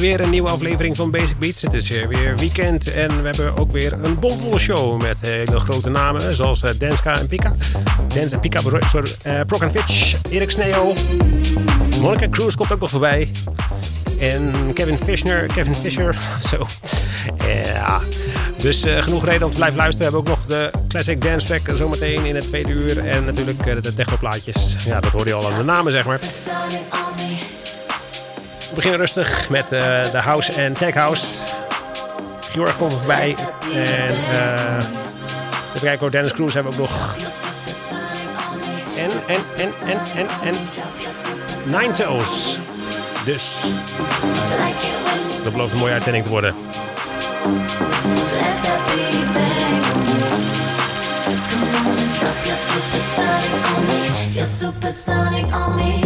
Weer een nieuwe aflevering van Basic Beats. Het is weer weekend en we hebben ook weer een bomvolle show met hele grote namen zoals eh, Danska en Pika. Dance en Pika, sorry, uh, Proc Fitch, Erik Sneo, Monica Cruz komt ook nog voorbij. En Kevin Fischer, Kevin Fisher, zo. Ja, dus uh, genoeg reden om te blijven luisteren. We hebben ook nog de Classic Dance Track zometeen in het tweede uur. En natuurlijk de technoplaatjes. Ja, dat hoorde je al aan de namen, zeg maar. Beginnen rustig met uh, de house en tech house. Georg komt voorbij. En uh, even kijken hoor, Dennis Cruz hebben we ook nog. En, en, en, en, en, en. Nine Toes. Dus. Dat belooft een mooie uitzending te worden. Me.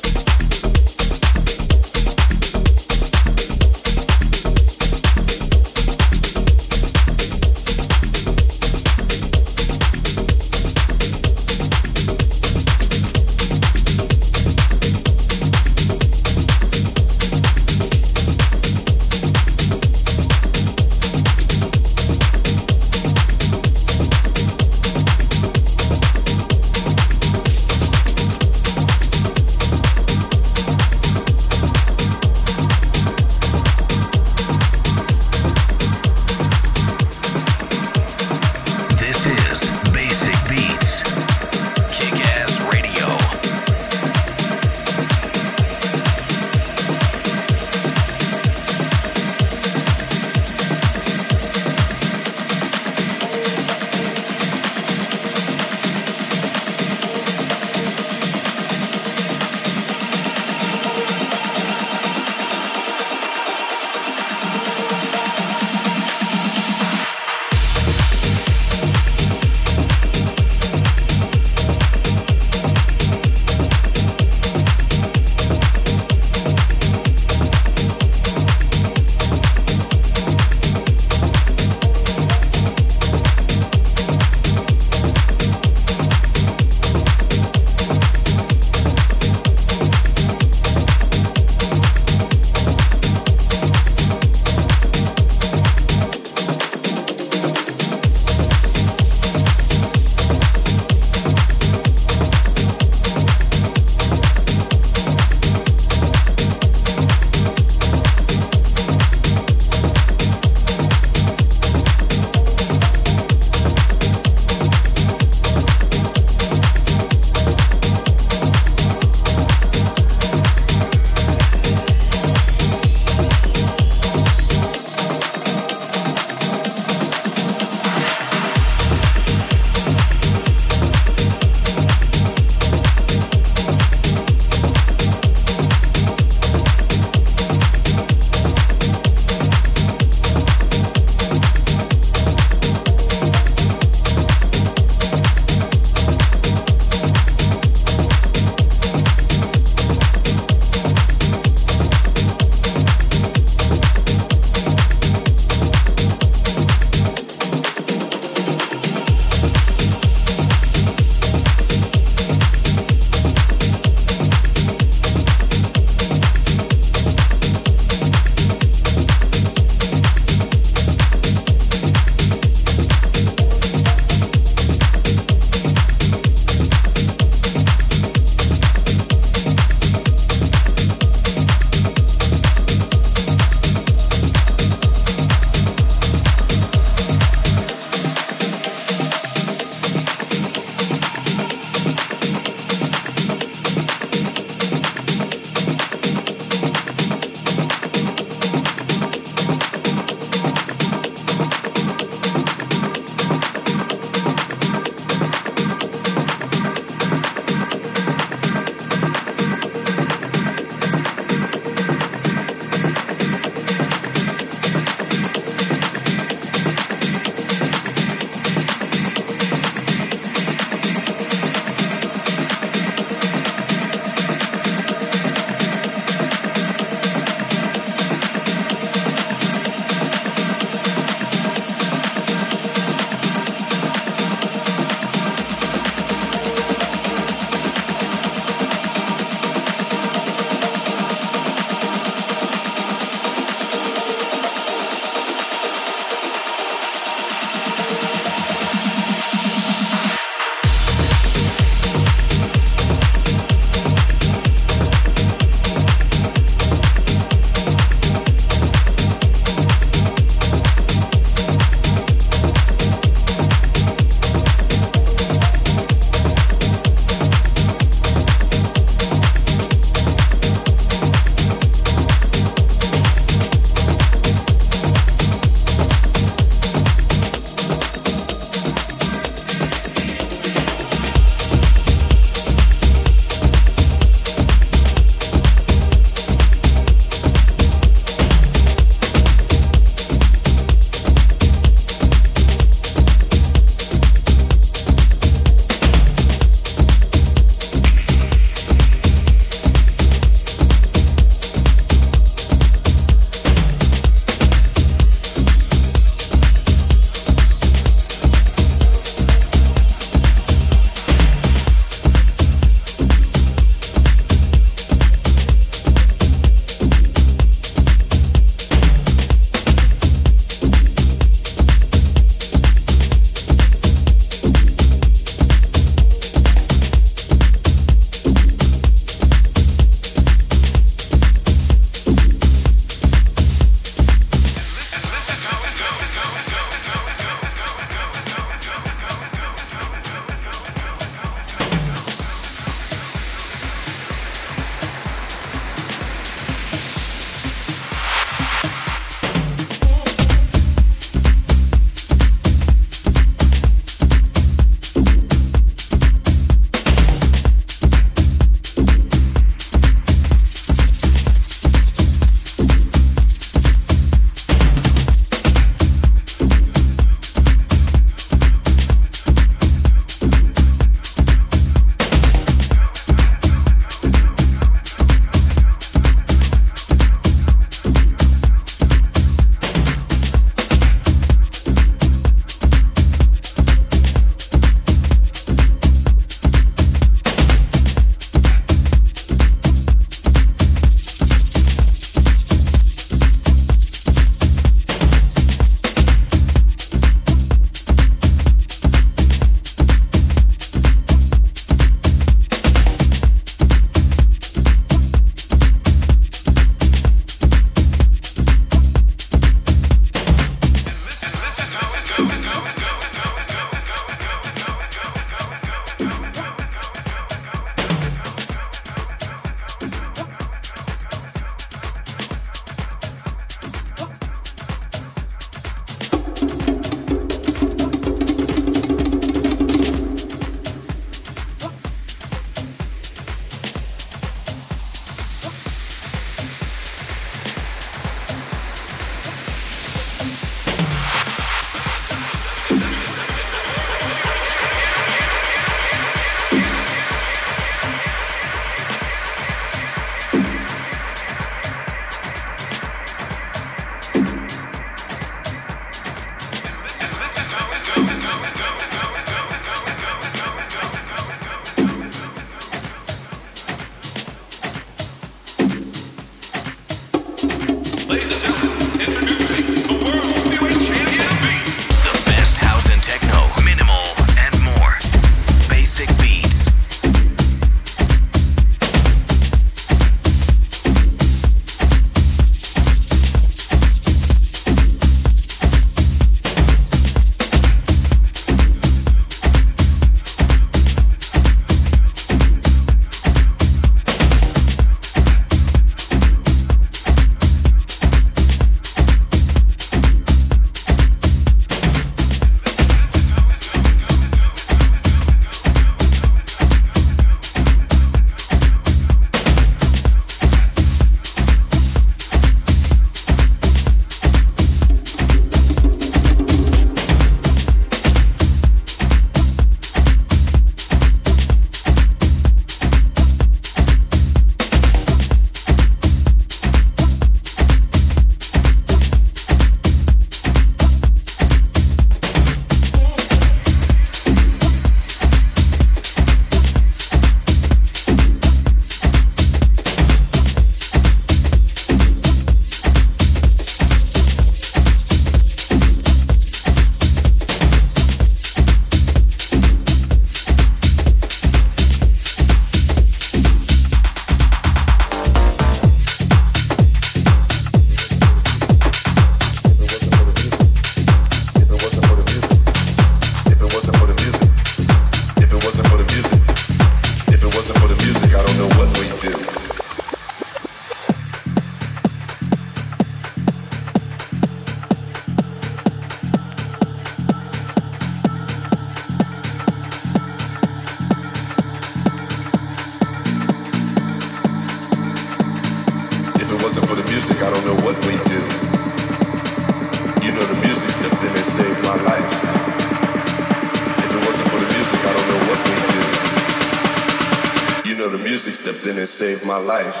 in and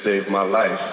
saved my life.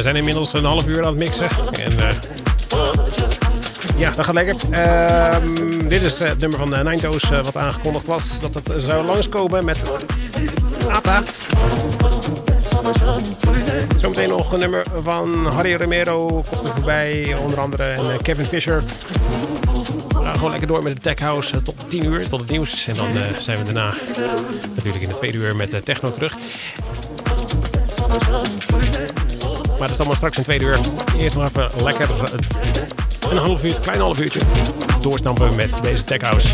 Zijn inmiddels een half uur aan het mixen. En uh, ja, dat gaat lekker. Uh, dit is het nummer van de Ninetoes uh, wat aangekondigd was. Dat het zou langskomen met Ata. Zometeen nog een nummer van Harry Romero. Komt voorbij. Onder andere en Kevin Fisher. We gaan gewoon lekker door met de Tech House tot 10 uur, tot het nieuws. En dan zijn we daarna natuurlijk in de tweede uur met techno terug. Maar dat is allemaal straks in tweede uur. Eerst nog even lekker een half uur, klein half uurtje doorstampen met deze Tech House.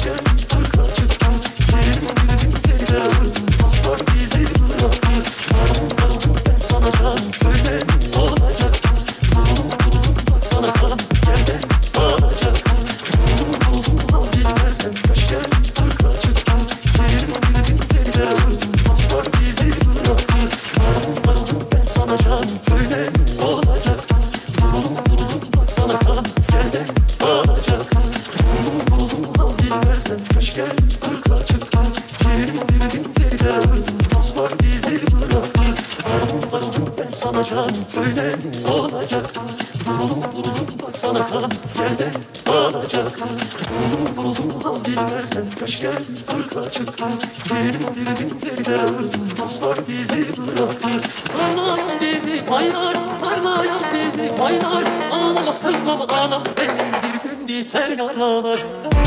Ravage.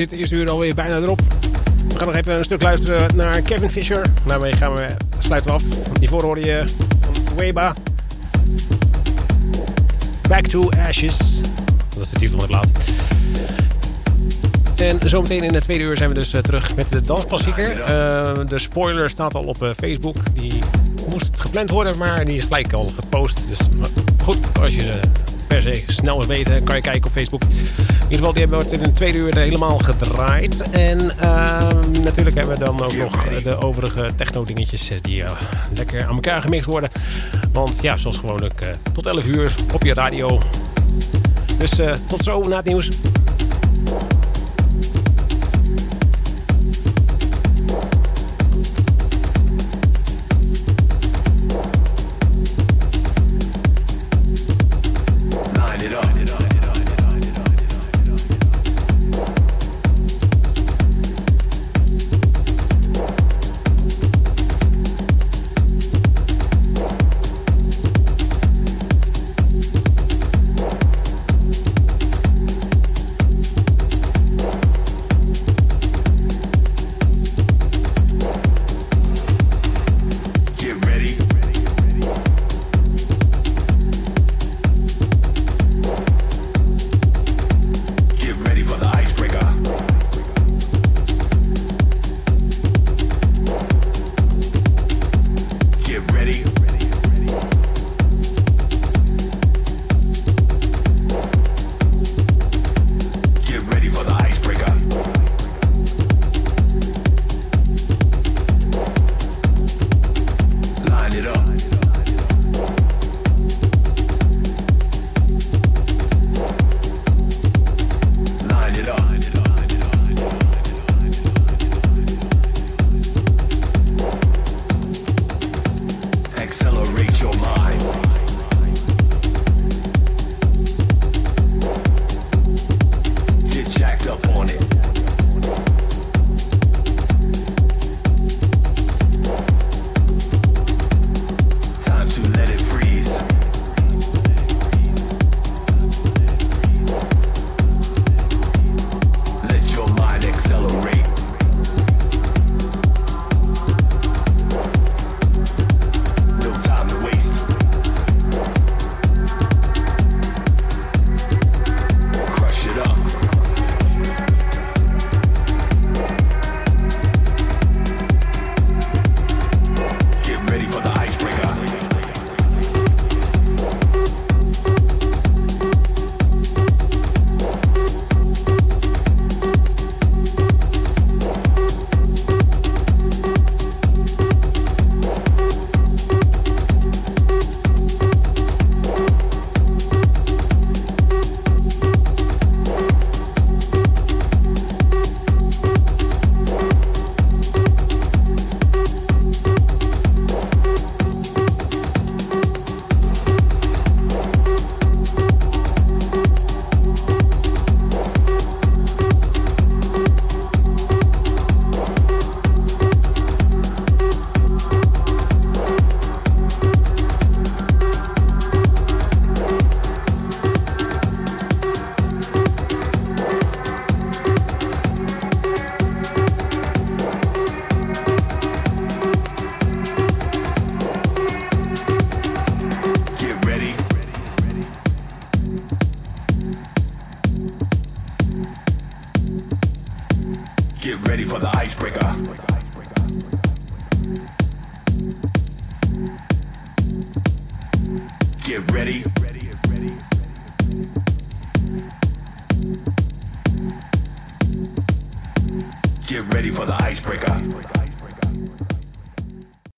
Zit de eerste uur alweer bijna erop. We gaan nog even een stuk luisteren naar Kevin Fisher. Daarmee gaan we, sluiten af. Hiervoor hoor je Weba. Back to Ashes. Dat is de titel van het plaat. En zometeen in het tweede uur zijn we dus uh, terug met de dansklassieker. Uh, de spoiler staat al op uh, Facebook. Die moest gepland worden, maar die is gelijk al gepost. Dus goed, als je per se snel wil weten, kan je kijken op Facebook. Ieder geval, die hebben we in de tweede uur helemaal gedraaid. En ehm, natuurlijk hebben we dan ook nog de overige techno-dingetjes die lekker aan elkaar gemixt worden. Want ja, zoals gewoonlijk tot 11 uur op je radio. Dus tot zo na het nieuws.